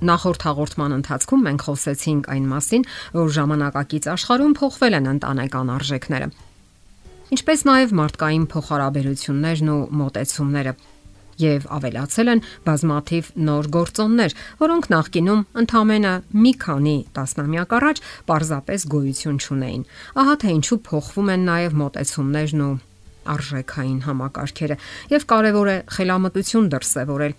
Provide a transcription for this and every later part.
Նախորդ հաղորդման ընթացքում մենք խոսեցինք այն մասին, որ ժամանակակից աշխարհում փոխվել են ընտանեկան արժեքները։ Ինչպես նաև մարդկային փոխհարաբերություններն ու մոտեցումները եւ ավելացել են բազմաթիվ նոր գործոններ, որոնք նախկինում ընդամենը մի քանի տասնամյակ առաջ պարզապես գոյություն չունեին։ Ահա թե ինչու փոխվում են նաև մոտեցումներն ու արժեքային համակարգերը եւ կարեւոր է խելամտություն դրսեւորել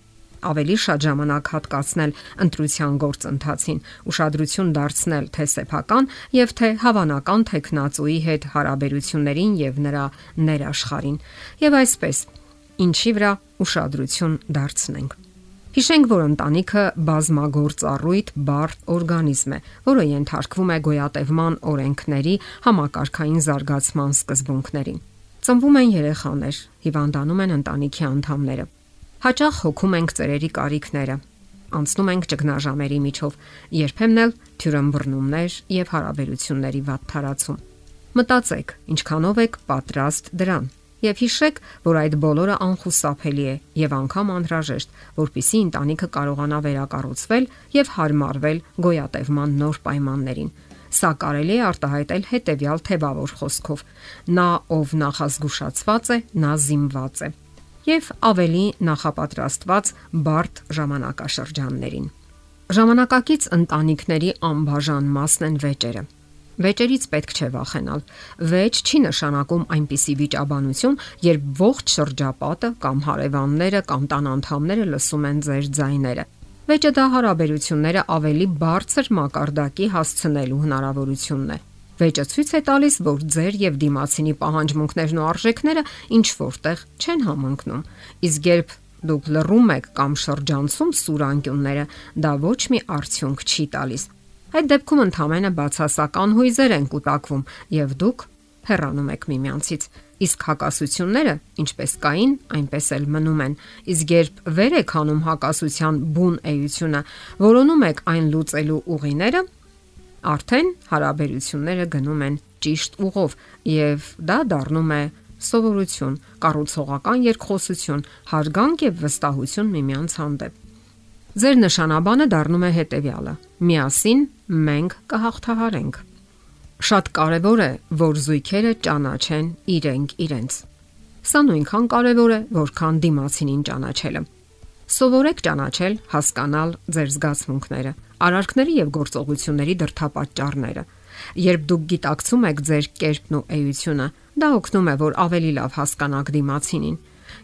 ավելի շատ ժամանակ հատկացնել ընտրության գործընթացին, ուշադրություն դարձնել թե սեփական եւ թե հավանական տեխնացուի հետ հարաբերություններին եւ նրա ներաշխարին։ Եվ այսպես, ինչի վրա ուշադրություն դարձնենք։ Հիշենք, որ ընտանիքը բազմագործառույթ բարդ օրգանիզմ է, որը ենթարկվում է գոյատևման օրենքների համակարգային զարգացման սկզբունքներին։ Ծնվում են երեխաներ, հիվանդանում են ընտանիքի անդամները Հաճախ հոգում ենք ծերերի կարիքները, անցնում ենք ճգնաժամերի միջով, երբեմն էլ թյուրըմբռնումներ եւ հարաբերությունների վատ թարացում։ Մտածեք, ինչքանով եք պատրաստ դրան եւ հիշեք, որ այդ բոլորը անխուսափելի է եւ անգամ անհրաժեշտ, որpիսի ընտանիքը կարողանա վերակառուցվել եւ հարմարվել գոյատևման նոր պայմաններին։ Սա կարելի է արտահայտել հետեւյալ թեվավոր խոսքով. նա ով նախազգուշացված է, նա զինված է եւ ավելի նախապատրաստված բարդ ժամանակաշրջաններին։ Ժամանակակից ընտանիքների անբաժան մասն են վեճերը։ Վեճերից պետք չէ վախենալ։ Վեճ չի նշանակում այնպիսի վիճաբանություն, երբ ողջ շրջապատը կամ հարևանները կամ տան անդամները լսում են ձեր ձայները։ Վեճը դա հարաբերությունները ավելի բարձր մակարդակի հասցնելու հնարավորությունն է Վեճը ցույց է տալիս, որ ձեր եւ դիմացինի պահանջմունքներն ու արժեքները ինչ որտեղ չեն համընկնում։ Իսկ երբ դուք լռում եք կամ շրջանցում սուրանկյունները, դա ոչ մի արդյունք չի տալիս։ Այդ դեպքում ընդհանրապես բացասական հույզեր են կուտակվում եւ դուք հեռանում եք միմյանցից։ Իսկ հակասությունները, ինչպես կային, այնպես էլ մնում են։ Իսկ երբ վեր եք հանում հակասության բուն էությունը, որոնում եք այն լուծելու ուղիները, արդեն հարաբերությունները գնում են ճիշտ ուղով եւ դա դառնում է սովորություն, կառուցողական երկխոսություն, հարգանք եւ վստահություն միմյանց հանդեպ։ Ձեր նշանաբանը դառնում է հետեւյալը. միասին մենք կհաղթահարենք։ Շատ կարևոր է, որ զույգերը ճանաչեն իրենք իրենց։ Սա նույնքան կարևոր է, որքան դիմացինին ճանաչելը։ Սովորեք ճանաչել, հասկանալ ձեր զգացմունքները, արարքների եւ գործողությունների դրթապաճառները։ Երբ դուք գիտակցում եք ձեր կերպն ու էությունը, դա օգնում է, որ ավելի լավ հասկանաք դիմացինին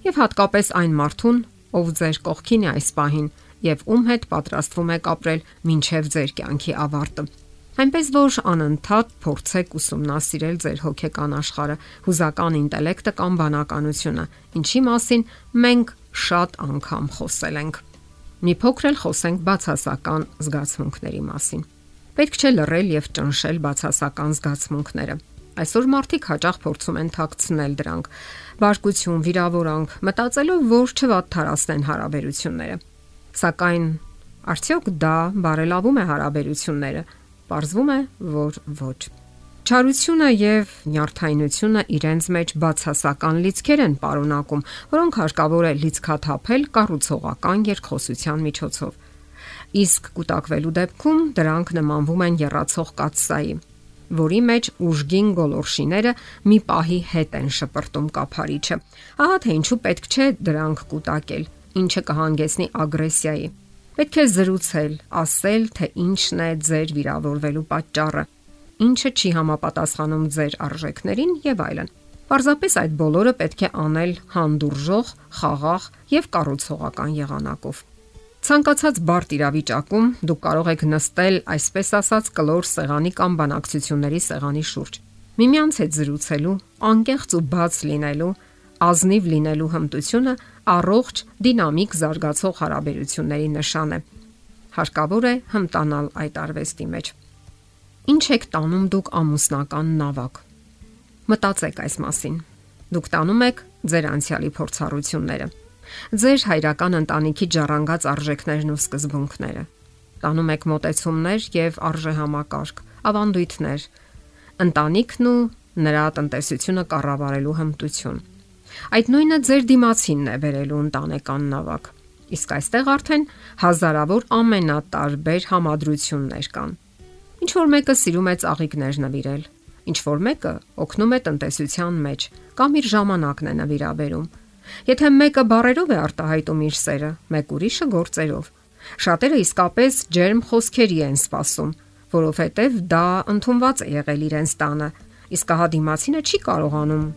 եւ հատկապես այն մարդուն, ով ձեր կողքին է այս պահին եւ ում հետ պատրաստվում եք ապրել մինչեւ ձեր կյանքի ավարտը։ Այնպես որ անընդհատ փորձեք ուսումնասիրել ձեր հոգեկան աշխարհը, հուզական ինտելեկտը կամ բանականությունը, ինչի մասին մենք շատ անգամ խոսել ենք։ Մի փոքր էլ խոսենք բացասական զգացմունքների մասին։ Պետք չէ լռել եւ ճնշել բացասական զգացմունքները։ Այսօր մարդիկ հաճախ փորձում են թաքցնել դրանք։ Բարկություն, վիրավորանք, մտածելով, որ չվատթարացնեն հարաբերությունները։ Սակայն արդյոք դա բարելավում է հարաբերությունները։ Պարզվում է, որ ոչ։ Չարությունը եւ նյարդայնությունը իրենց մեջ բացասական լիցքեր են պարունակում, որոնք հարկավոր է լիցքաթափել կառուցողական երկխոսության միջոցով։ Իսկ կուտակվելու դեպքում դրանք նմանվում են երրացող կաթսայի, որի մեջ ուժգին գոլորշիները մի պահի հետ են շպրտում կափարիչը։ Ահա թե ինչու պետք չէ դրանք կուտակել, ինչը կհանգեցնի ագրեսիայի։ Պետք է զրուցել, ասել, թե ինչն է ձեր վիրավորվելու պատճառը ինչը չի համապատասխանում ձեր արժեքներին եւ այլն։ Պարզապես այդ բոլորը պետք է անել հանդուրժող, խաղաղ եւ կառուցողական եղանակով։ Ցանկացած բարդ իրավիճակում դուք կարող եք նստել, այսպես ասած, կլոր սեղանի կամ բանակցությունների սեղանի շուրջ։ Միմյանց հետ զրուցելու, անկեղծ ու բաց լինելու, ազնիվ լինելու հմտությունը առողջ, դինամիկ զարգացող հարաբերությունների նշան է։ Հարկավոր է հմտանալ այդ արվեստի մեջ։ Ինչ եք տանում դուք ամուսնական նավակ։ Մտածեք այս մասին։ Դուք տանում եք ձեր անցյալի փորձառությունները, ձեր հայրական ընտանիքի ժառանգած արժեքներն ու սկզբունքները։ Տանում եք մտեցումներ եւ արժեհամակարգ, ավանդույթներ, ընտանիքն ու նրա տնտեսությունը կառավարելու հմտություն։ Այդ նույնը ձեր դիմացինն է վերելու ընտանեկան նավակ։ Իսկ այստեղ արդեն հազարավոր ամենատարբեր համադրություններ կան։ Ինչ որ մեկը սիրում է ծաղիկներ նվիրել, ինչ որ մեկը օգնում է տնտեսության մեջ կամ իր ժամանակն է նվիրաբերում։ Եթե մեկը բարերով է արտահայտում իր սերը, մեկ ուրիշը գործերով։ Շատերը իսկապես ջերմ խոսքերի են սпасում, որովհետև դա ընդունված է եղել իրենց տանը, իսկ հա դիմացինը չի կարողանում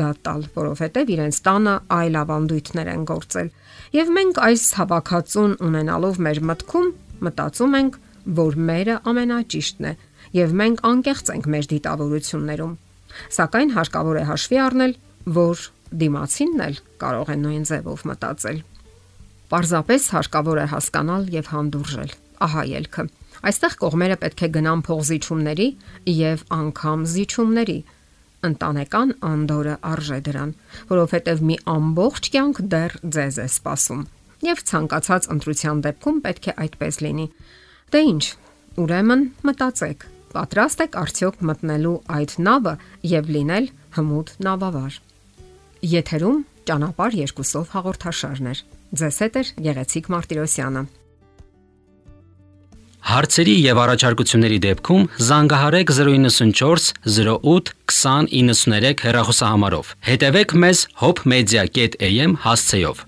դա տալ, որովհետև իրենց տանը այլ ավանդույթներ են գործել։ Եվ մենք այս հավաքածուն ունենալով մեր մտքում մտածում ենք, որ մերը ամենաճիշտն է, եւ մենք անկեղծ ենք մեր դիտավորություններում։ Սակայն հարկավոր է հաշվի առնել, որ դիմացինն էլ կարող է նույն ձևով մտածել։ Պարզապես հարկավոր է հասկանալ եւ հանդուրժել։ Ահա ելքը։ Այստեղ կողմերը պետք է գնան փողզիչումների եւ անգամ զիջումների ընտանեկան անդորը արժե դրան, որովհետև մի ամբողջ կյանք դեռ ձեզ է սպասում։ Եվ ցանկացած ընտրության դեպքում պետք է այդպես լինի։ Դե ի՞նչ, ուրեմն մտածեք, պատրաստ եք արդյոք մտնելու այդ նավը եւ լինել հմուտ նավավար։ Եթերում ճանապար երկուսով հաղորդաշարներ։ Ձեզ հետ է Գեղեցիկ Մարտիրոսյանը։ Հարցերի եւ առաջարկությունների դեպքում զանգահարեք 094 08 2093 հեռախոսահամարով։ Հետևեք մեզ hopmedia.am հասցեով։